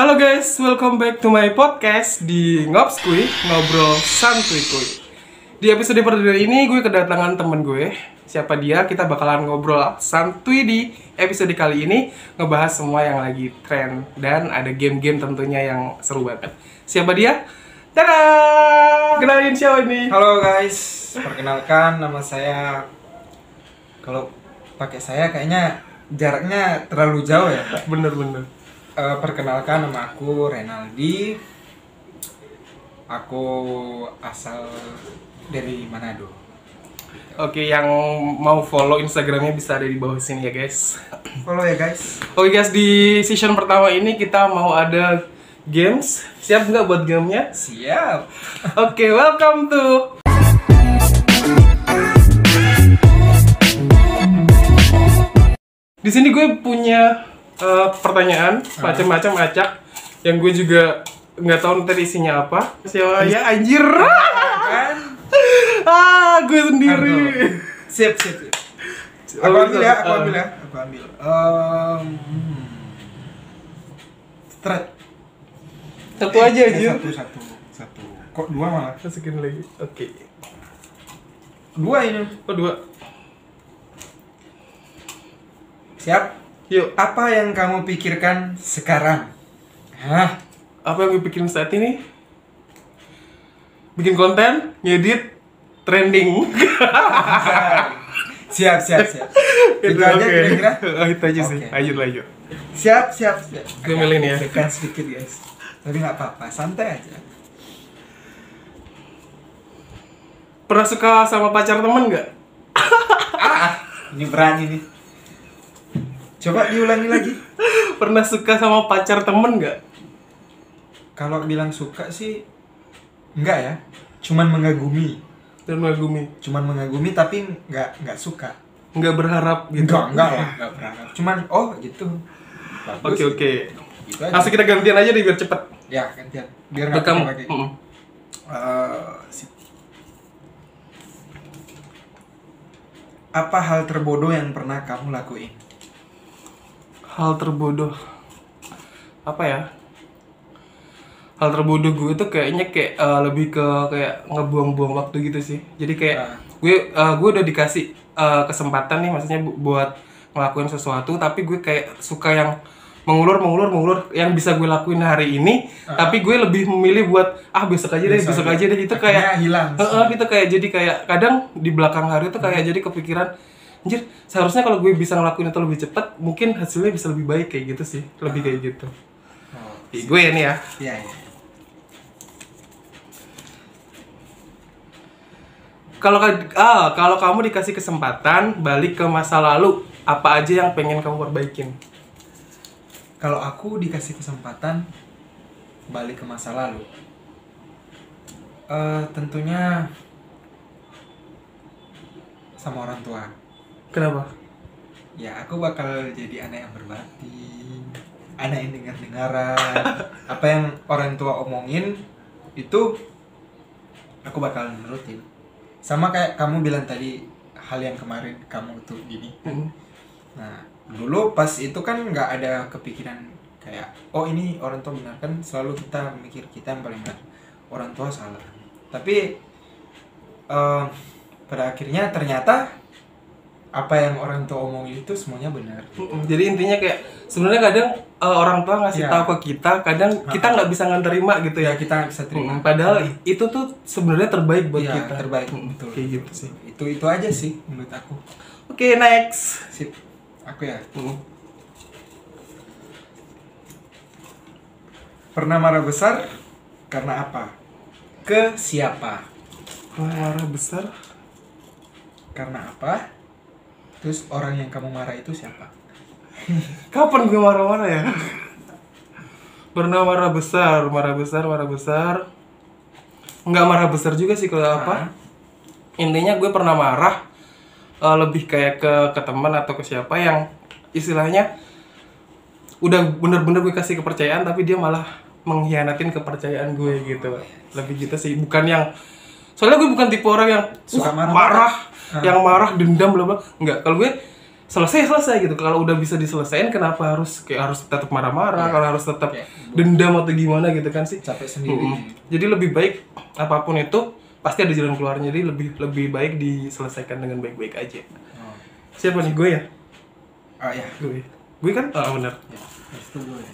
Halo guys, welcome back to my podcast di Ngopskui, Ngobrol Santuy Kuy. Di episode perdana ini gue kedatangan temen gue. Siapa dia? Kita bakalan ngobrol santuy di episode kali ini ngebahas semua yang lagi tren dan ada game-game tentunya yang seru banget. Siapa dia? Tada! Kenalin siapa ini? Halo guys, perkenalkan nama saya. Kalau pakai saya kayaknya jaraknya terlalu jauh ya. Bener-bener. Eh, perkenalkan nama aku Renaldi. Aku asal dari Manado. Oke, yang mau follow Instagramnya bisa ada di bawah sini ya guys. Follow ya guys. Oke guys, di season pertama ini kita mau ada games. Siap nggak buat gamenya? Siap. Oke, welcome to Di sini gue punya eh, pertanyaan macam-macam acak yang gue juga nggak tahu ntar isinya apa. Siapa ya anjir? Kan? ah, gue sendiri. Siap, siap, siap. Oh, Aku ambil ya, aku eh. ambil ya. Aku ambil. Um. Satu aja Eh, anjir. Satu, satu, satu. Kok dua malah? Masukin lagi. Oke. Dua ini. Oh, dua. Siap. Yuk, Apa yang kamu pikirkan sekarang? Hah? apa yang gue pikirin saat ini? Bikin konten, ngedit, trending. siap, siap, siap. Itu Gitu, aja kira-kira. Oh, itu aja sih. Oke. Lanjut, lanjut. Siap, siap, siap. Gue milih nih ya. Tekan sedikit guys. Tapi nggak apa-apa, santai aja. Pernah suka sama pacar temen nggak? Ah, ini berani nih. Coba diulangi lagi. Pernah suka sama pacar temen nggak? Kalau bilang suka sih enggak ya. Cuman mengagumi. Dan mengagumi. Cuman mengagumi tapi nggak nggak suka. Nggak berharap gitu. Enggak, enggak lah, enggak berharap. Cuman oh gitu. Oke, oke. Gitu aja. Langsung kita gantian aja deh biar cepet. Ya, gantian. Biar nggak kamu. pakai. Mm-mm. Eh, sip. Apa hal terbodoh yang pernah kamu lakuin? Hal terbodoh. Apa ya? Hal terbodoh gue tuh kayaknya kayak eh, lebih ke kayak ngebuang-buang waktu gitu sih. Jadi kayak Ah. gue eh, gue udah dikasih eh, kesempatan nih maksudnya bu- buat ngelakuin sesuatu tapi gue kayak suka yang mengulur mengulur mengulur yang bisa gue lakuin hari ini tapi gue lebih memilih buat ah besok aja deh Besok besok aja. deh itu Akhirnya kayak hilang. Heeh, gitu kayak jadi kayak kadang di belakang hari itu kayak jadi kepikiran anjir seharusnya kalau gue bisa ngelakuin itu lebih cepat mungkin hasilnya bisa lebih baik kayak gitu sih lebih kayak gitu Oh, Ih, gue ya nih ya iya, iya. kalau ka- ah kalau kamu dikasih kesempatan balik ke masa lalu apa aja yang pengen kamu perbaikin Kalau aku dikasih kesempatan balik ke masa lalu, eh tentunya sama orang tua. Kenapa Ya, aku bakal jadi anak yang berbakti, anak yang dengar-dengaran. Apa yang orang tua omongin itu aku bakal nurutin. Sama kayak kamu bilang tadi hal yang kemarin kamu tuh gini. Hmm. Nah, dulu pas itu kan nggak ada kepikiran kayak oh ini orang tua benar kan selalu kita mikir kita yang paling benar. Orang tua salah. Tapi eh, pada akhirnya ternyata apa yang orang tua omongin itu semuanya benar. Mm-mm. jadi intinya kayak sebenarnya kadang eh, orang tua ngasih Ya. tahu ke kita kadang kita nggak bisa ngeterima gitu ya Ya kita nggak bisa terima. Padahal itu tuh sebenarnya terbaik buat Iya, kita terbaik Mm, betul. kayak gitu sih Itu itu aja sih menurut aku. oke next Sip. Aku ya. Mm. Pernah marah besar karena apa? Ke siapa? marah besar Karena apa? Terus orang yang kamu marah itu siapa? Kapan gue marah-marah ya? Pernah marah besar, marah besar, marah besar. Nggak marah besar juga sih kalau apa. Intinya gue pernah marah eh, lebih kayak ke ke teman atau ke siapa yang istilahnya udah bener-bener gue kasih kepercayaan tapi dia malah mengkhianatin kepercayaan gue gitu. Lebih gitu sih, bukan yang soalnya gue bukan tipe orang yang Suka "Wah, marah-marah." Ah. yang marah dendam bla bla. Enggak, kalau gue selesai selesai gitu. Kalau udah bisa diselesain kenapa harus kayak harus tetap marah-marah? Iya. kalau harus tetap Kayak dendam atau gimana gitu kan sih? Capek sendiri. Mm-mm. jadi lebih baik apa pun itu pasti ada jalan keluarnya. Jadi lebih lebih baik diselesaikan dengan baik-baik aja. Oh. siapa nih? Gue ya? Ah ya gue. Gue kan? Ah benar ya itu gue.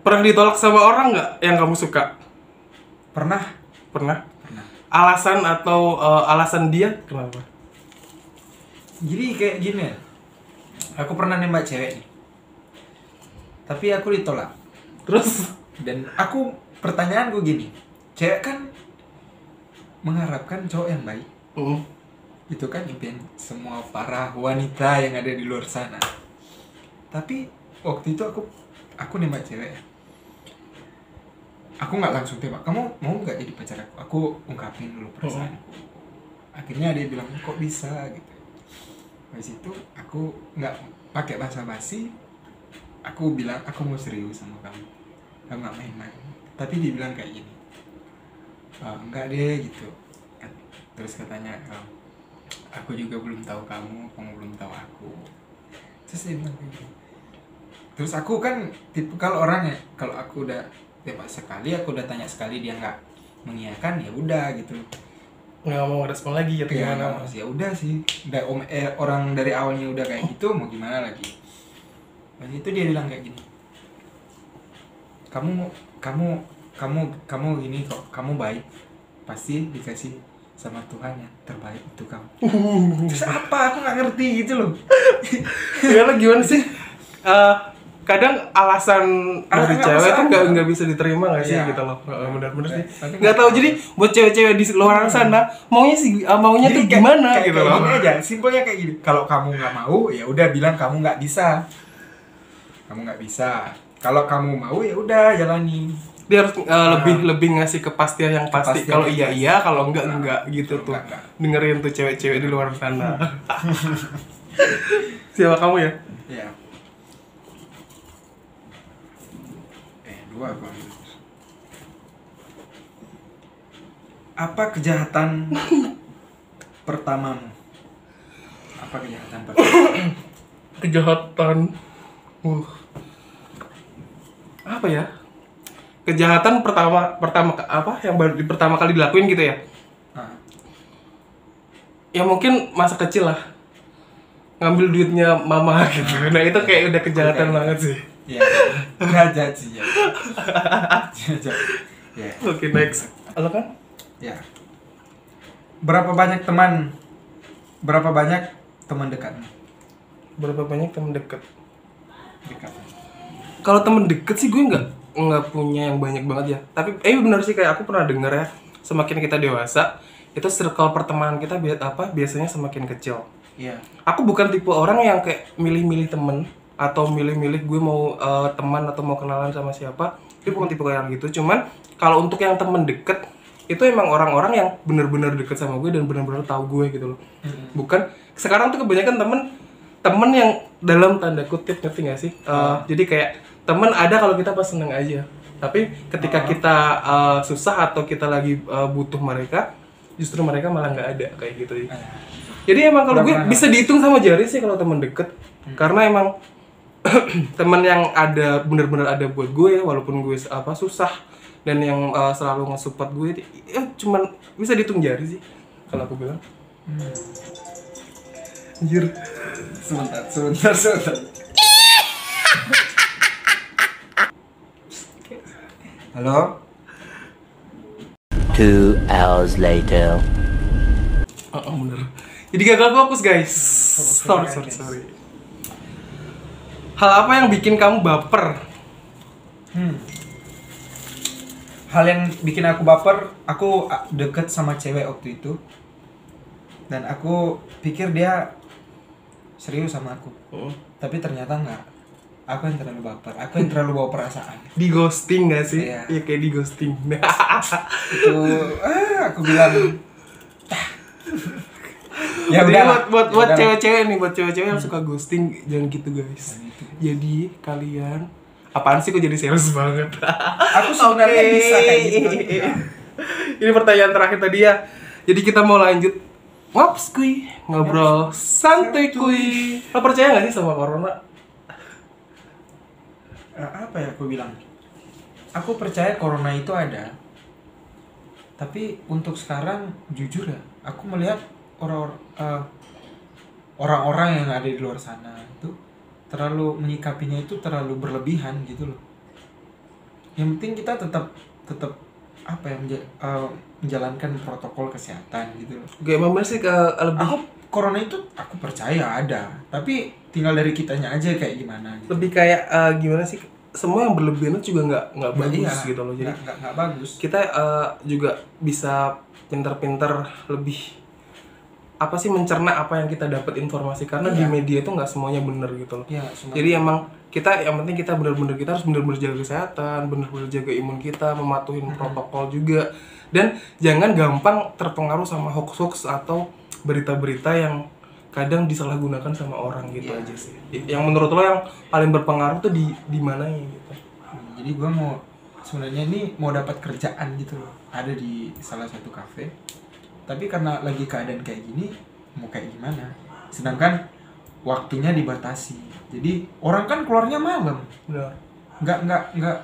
Pernah ditolak sama orang nggak yang kamu suka? Pernah. Pernah alasan atau eh, alasan dia kenapa? Jadi kayak gini ya. Aku pernah nembak cewek nih. Tapi aku ditolak. Terus? Dan aku pertanyaanku gini. Cewek kan mengharapkan cowok yang baik. Mm, itu kan impian semua para wanita yang ada di luar sana. Tapi waktu itu aku aku nembak cewek aku nggak langsung tembak. Kamu mau nggak jadi pacar aku? Aku ungkapin dulu perasaanku. Akhirnya dia bilang kok bisa? gitu. Habis itu aku nggak pakai bahasa basi aku bilang aku mau serius sama kamu. Aku nggak main-main. Tapi dia bilang kayak gini "Ah, enggak deh gitu. Terus katanya "Ah, aku juga belum tahu kamu kamu belum tahu aku. Terus dia bilang kayak terus aku kan tipe kalau orang ya kalau aku udah tembak sekali aku udah tanya sekali dia nggak mengiyakan ya udah gitu. Nggak mau respon lagi ya gimana? ya udah sih. Udah om eh, orang dari awalnya udah kayak gitu mau gimana lagi? Waktu itu dia bilang kayak gini. Kamu kamu kamu kamu gini kok kamu baik. Pasti dikasih sama Tuhan yang terbaik untuk kamu. Terus apa? Aku nggak ngerti gitu loh. Ya lo gimana sih? Eh, kadang alasan Ah, dari cewek tuh nggak nggak bisa diterima nggak sih Iya. gitu loh. Benar-benar sih. Nggak tahu jadi buat cewek-cewek di luar sana maunya sih eh, maunya tuh Jadi kayak- gimana kayak, gitu kayak loh. gini aja simpelnya kayak gini. Kalau kamu nggak mau ya udah bilang kamu nggak bisa. Kamu nggak bisa. Kalau kamu mau ya udah jalani. Dia harus eh, lebih lebih ngasih kepastian yang pasti. Kalau iya iya kalau enggak Nah, enggak gitu tuh. enggak, enggak. dengerin tuh cewek-cewek di luar sana. Siapa kamu ya? Ya apa kejahatan pertamamu? Apa kejahatan pertama? Kejahatan uh. apa ya? Kejahatan pertama pertama apa? Yang baru pertama kali dilakuin gitu ya? Ah, ya mungkin masa kecil lah. Ngambil duitnya mama gitu. Nah itu kayak udah kejahatan Oke. banget sih ya jahat sih ya. Ya oke next. Lo kan Ya. Berapa banyak teman? Berapa banyak teman dekatmu? berapa banyak temen deket Dekat. kalau temen deket sih gue nggak nggak punya yang banyak banget ya. Tapi eh benar sih kayak aku pernah denger ya. Semakin kita dewasa itu circle pertemanan kita biar apa biasanya semakin kecil. Iya. aku bukan tipe orang yang kayak milih-milih temen atau milih-milih gue mau eh, teman atau mau kenalan sama siapa itu bukan tipe yang gitu. Cuman kalau untuk yang temen deket itu emang orang-orang yang bener-bener deket sama gue dan bener-bener tahu gue gitu loh. Bukan sekarang tuh kebanyakan temen temen yang dalam tanda kutip ngerti gak sih? Eh, jadi kayak temen ada kalau kita pas seneng aja. Tapi ketika kita eh, susah atau kita lagi eh, butuh mereka justru mereka malah nggak ada kayak gitu. Jadi emang kalau gue bisa dihitung sama jari sih kalau temen deket. Karena emang temen yang ada bener-bener ada buat gue walaupun gue apa susah dan yang uh, selalu nge-support gue ya cuman bisa dihitung jari sih kalau aku bilang. Anjir. Sebentar, sebentar, sebentar. Halo? Two hours later. oh, oh, bener. Jadi gagal fokus guys. Sorry sorry sorry hal apa yang bikin kamu baper Hmm. Hal yang bikin aku baper, aku deket sama cewek waktu itu. Dan aku pikir dia serius sama aku. Oh. Tapi ternyata enggak. Aku yang terlalu baper, aku yang terlalu bawa perasaan. di ghosting gak sih Iya. iya kayak di ghosting Itu ah, aku bilang ya Jadi udah buat buat Ya buat udah. cewek-cewek nih buat cewek-cewek yang suka ghosting jangan gitu guys gitu. jadi kalian apaan sih kok jadi sales banget Aku sebenarnya Oke. bisa kayak gitu. ini pertanyaan terakhir tadi ya jadi kita mau lanjut ngops kuy, ngobrol santai kuy. Lo percaya gak sih sama corona? Eh, apa ya aku bilang aku percaya corona itu ada tapi untuk sekarang jujur ya aku melihat orang eh, orang-orang yang ada di luar sana itu terlalu menyikapinya itu terlalu berlebihan gitu loh yang penting kita tetap tetap apa ya menja- eh, menjalankan protokol kesehatan gitu loh Gue emang sih ke lebih aku corona itu aku percaya ada tapi tinggal dari kitanya aja kayak gimana gitu. lebih kayak eh, gimana sih? Semua yang berlebihan itu juga nggak nggak bagus Iya, gitu loh. Jadi nggak- bagus kita eh, juga bisa pinter-pinter lebih apa sih mencerna apa yang kita dapat informasi karena di Iya. media itu nggak semuanya bener gitu loh. ya semua Jadi emang kita yang penting kita benar-benar kita harus benar-benar jaga kesehatan, benar-benar jaga imun kita, mematuhin protokol juga dan jangan gampang terpengaruh sama hoax-hoax atau berita-berita yang kadang disalahgunakan sama orang gitu Iya. aja sih. Yang menurut lo yang paling berpengaruh tuh di di mana gitu. jadi gua mau sebenarnya ini mau dapat kerjaan gitu loh ada di salah satu kafe tapi karena lagi keadaan kayak gini mau kayak gimana? Sedangkan waktunya dibatasi. Jadi orang kan keluarnya malam. Benar. nggak nggak nggak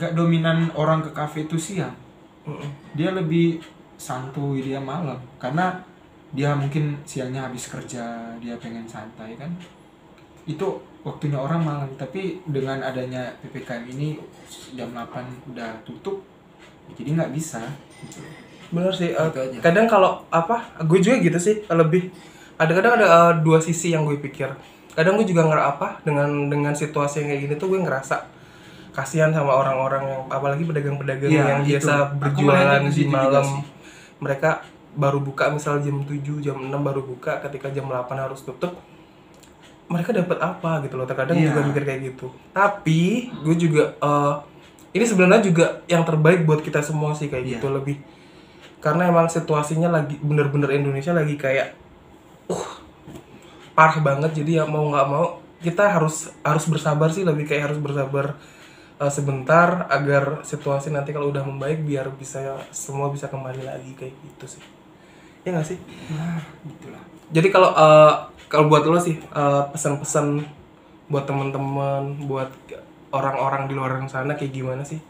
nggak dominan orang ke kafe itu siang. Dia lebih santuy dia malam. Karena dia mungkin siangnya habis kerja dia pengen santai kan. Itu waktunya orang malam. Tapi dengan adanya ppkm ini jam 8 udah tutup jadi nggak bisa. gitu. Bener sih. Gitu aja. kadang kalau apa, gue juga gitu sih lebih. Ada kadang ada eh, dua sisi yang gue pikir. Kadang gue juga ngerasa apa dengan dengan situasi yang kayak gini tuh gue ngerasa kasihan sama orang-orang yang apalagi pedagang-pedagang Iya, yang itu. biasa berjualan di malam. Mereka baru buka misal jam 7, jam 6 baru buka ketika jam 8 harus tutup. Mereka dapat apa gitu loh. Terkadang Iya. juga mikir kayak gitu. Tapi gue juga eh, ini sebenarnya juga yang terbaik buat kita semua sih kayak Iya. gitu lebih karena emang situasinya lagi bener-bener Indonesia lagi kayak uh parah banget. Jadi ya mau nggak mau kita harus harus bersabar sih. Lebih kayak harus bersabar uh, sebentar agar situasi nanti kalau udah membaik biar bisa semua bisa kembali lagi kayak gitu sih. Ya nggak sih? Nah gitulah. Jadi kalau uh, kalau buat lo sih uh, pesan-pesan buat teman-teman buat orang-orang di luar sana kayak gimana sih?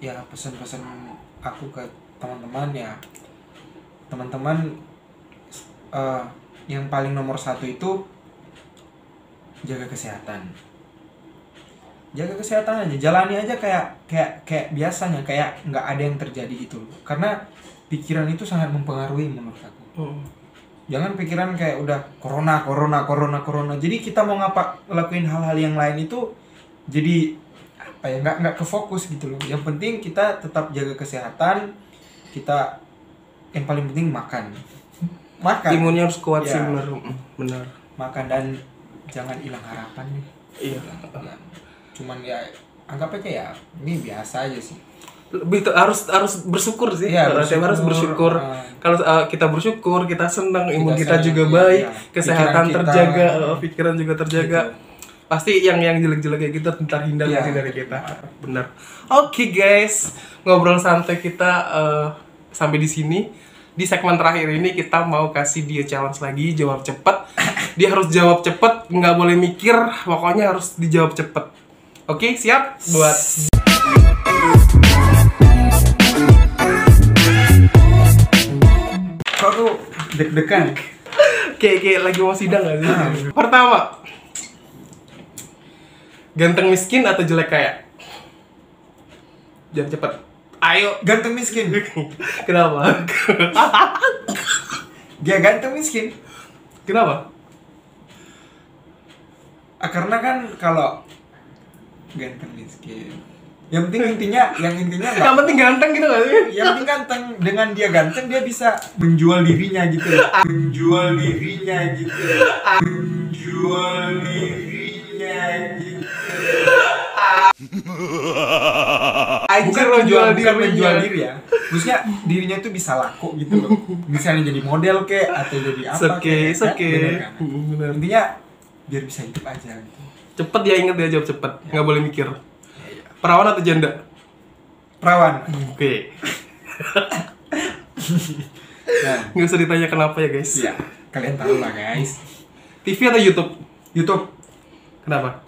Ya pesan-pesan aku ke teman-teman ya teman-teman eh, yang paling nomor satu itu jaga kesehatan. Jaga kesehatan aja jalani aja kayak kayak kayak biasanya kayak nggak ada yang terjadi gitu loh karena pikiran itu sangat mempengaruhi menurut aku. Hmm. jangan pikiran kayak udah corona corona corona corona. Jadi kita mau ngapa ngelakuin hal-hal yang lain itu jadi apa ya nggak nggak kefokus gitu loh. Yang penting kita tetap jaga kesehatan kita yang paling penting makan. Makan. Imunnya harus kuat sih Ya. bener Mm, bener makan dan jangan hilang harapan nih. Iya. Ya, cuman ya anggap aja ya ini biasa aja sih. Lebih harus harus bersyukur sih. Iya, tiap hari harus bersyukur. Bersyukur. Ah. kalau uh, kita bersyukur kita senang imun kita, senang, juga iya, baik iya. kesehatan Pikiran kita- terjaga uh, pikiran juga terjaga pasti yang yang jelek-jelek kayak gitu terhindar Iya. sih dari kita. Benar oke guys. Ngobrol santai kita uh, sampai di sini. Di segmen terakhir ini kita mau kasih dia challenge lagi jawab cepet. Dia harus jawab cepet nggak boleh mikir. Pokoknya harus dijawab cepet. Oke siap? Buat kok tuh deg-degan? Kayak kayak lagi mau sidang gak sih? Ah. Pertama, ganteng miskin atau jelek kaya? Jangan cepet. Ayo. ganteng miskin Kenapa? dia ganteng miskin Kenapa? Ah, karena kan kalau ganteng miskin yang penting intinya yang intinya nggak Yang penting ganteng gitu gak sih? yang penting ganteng dengan dia ganteng dia bisa menjual dirinya gitu menjual dirinya gitu menjual dirinya gitu Anjir bukan lo menjual jual bukan diri menjual diri ya maksudnya dirinya tuh bisa laku gitu loh misalnya jadi model kek atau jadi apa Oke, kek, kan? oke. Bener kan? Bener. intinya biar bisa hidup aja gitu Cepet dia inget dia jawab cepet, nggak boleh mikir. Perawan atau janda? perawan Oke. Nah, Nggak usah ditanya kenapa ya guys. ya kalian tahu lah guys. TV atau YouTube? YouTube, Kenapa?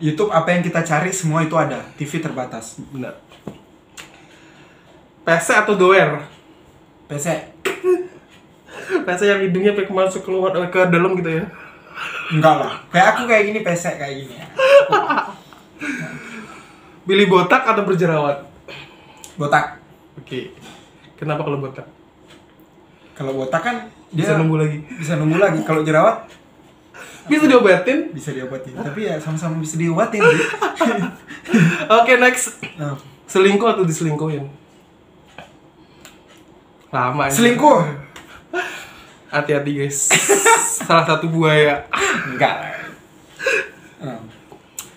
YouTube apa yang kita cari semua itu ada. TV terbatas. Benar. PC atau doer? PC, PC yang hidungnya pakai masuk keluar eh, ke dalam gitu ya. enggak lah. Kayak aku kayak gini PC kayak gini ya. Pilih botak atau berjerawat? Botak. Oke. Kenapa kalau botak? Kalau botak kan dia Bisa nunggu lagi. bisa nunggu lagi. Kalau jerawat Bisa diobatin? bisa diobatin. Tapi ya sama-sama bisa diobatin. Di. Oke, next. Nah, Selingkuh atau diselingkuhin? Lama selingkuh. Hati-hati guys. Salah satu buaya. Enggak. Nah,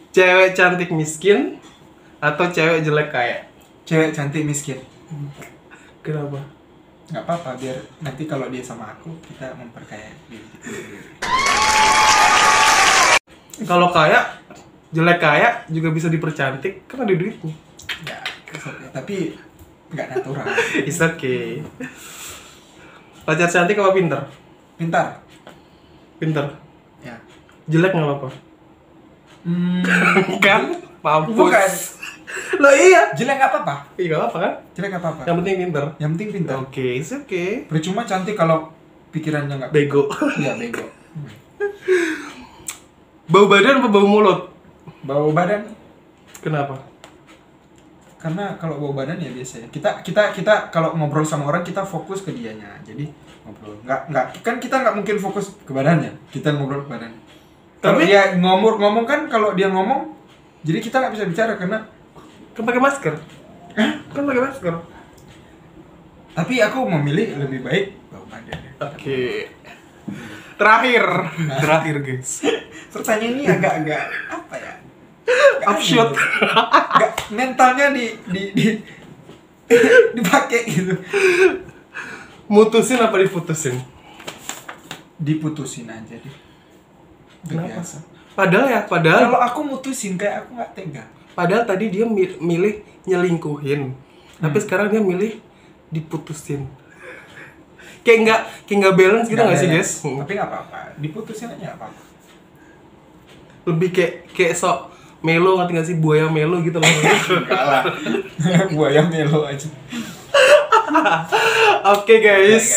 Cewek cantik miskin atau cewek jelek kaya? Cewek cantik miskin. Kenapa? nggak apa-apa biar nanti kalau dia sama aku kita memperkaya diri. Kalau kaya, jelek kaya juga bisa dipercantik kan ada duitnya. ya okay. tapi nggak natural It's okay. Pacar cantik apa pinter? pintar Pinter. ya Jelek nggak apa-apa. hmm, kan? Mampus. bukan Lo iya. jelek nggak apa-apa Iya nggak apa kan? jelek nggak apa-apa Yang penting pinter. yang penting pintar Oke, it's okay. percuma cantik kalau pikirannya nggak Bego. iya bego Bau badan apa bau mulut? bau badan Kenapa? karena kalau bau badan ya biasa ya kita kita kita kalau ngobrol sama orang kita fokus ke dianya jadi ngobrol nggak nggak kan kita nggak mungkin fokus ke badannya kita ngobrol ke badan Tapi- dia ngomong ngomong kan kalau dia ngomong jadi kita nggak bisa bicara karena Kan pakai masker. Kan pakai masker. tapi aku memilih lebih baik bau badan Oke. Terakhir. Terakhir, guys. pertanyaan ini agak-agak apa ya aneh gitu. nggak mentalnya di di di dipakai gitu Mutusin apa diputusin? diputusin aja deh Kenapa? biasa. Padahal ya, padahal kalau aku mutusin kayak aku nggak tega padahal tadi dia mi- milih nyelingkuhin. Tapi sekarang dia milih diputusin. Kayak nggak kayak nggak balance gitu nggak sih, guys? Tapi nggak apa-apa. Diputusin aja nggak apa-apa. Lebih kayak kayak sok melo ngerti nggak sih buaya melo gitu loh. Enggak lah. Buaya melo aja. Oke guys, guys.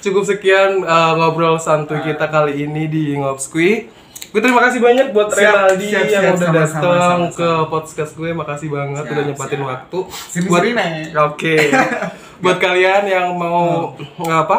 cukup sekian uh, ngobrol santuy kita kali ini di Ngobskui. Gue terima kasih banyak buat Renaldi siap, yang siap, udah sama-sama, datang sama-sama. ke podcast gue. Makasih banget Siap, udah nyempatin siap. waktu. Sini-sini, Nek. Oke. buat kalian yang mau nggak apa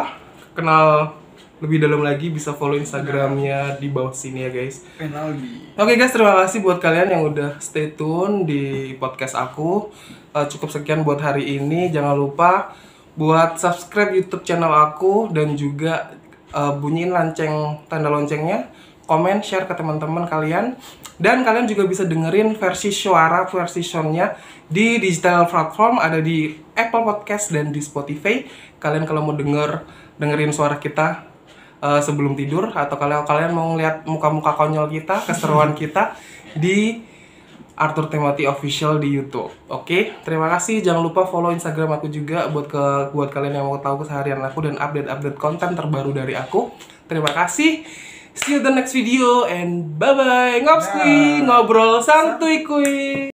kenal lebih dalam lagi bisa follow Instagramnya di bawah sini ya guys. Penaldi. Oke guys, terima kasih buat kalian yang udah stay tune di podcast aku. Eh, cukup sekian buat hari ini. Jangan lupa buat subscribe YouTube channel aku dan juga eh, bunyiin lonceng tanda loncengnya, komen, share ke teman-teman kalian. Dan kalian juga bisa dengerin versi suara versi soundnya di digital platform ada di Apple Podcast dan di Spotify. Kalian kalau mau denger dengerin suara kita eh, sebelum tidur atau kalau kalian mau ngeliat muka-muka konyol kita, keseruan kita di Arthur Temati Official di YouTube. Oke, terima kasih. Jangan lupa follow Instagram aku juga buat ke buat kalian yang mau tahu keseharian aku dan update-update konten terbaru dari aku. Terima kasih. See you the next video and bye bye. Ngobrol santuy kuy.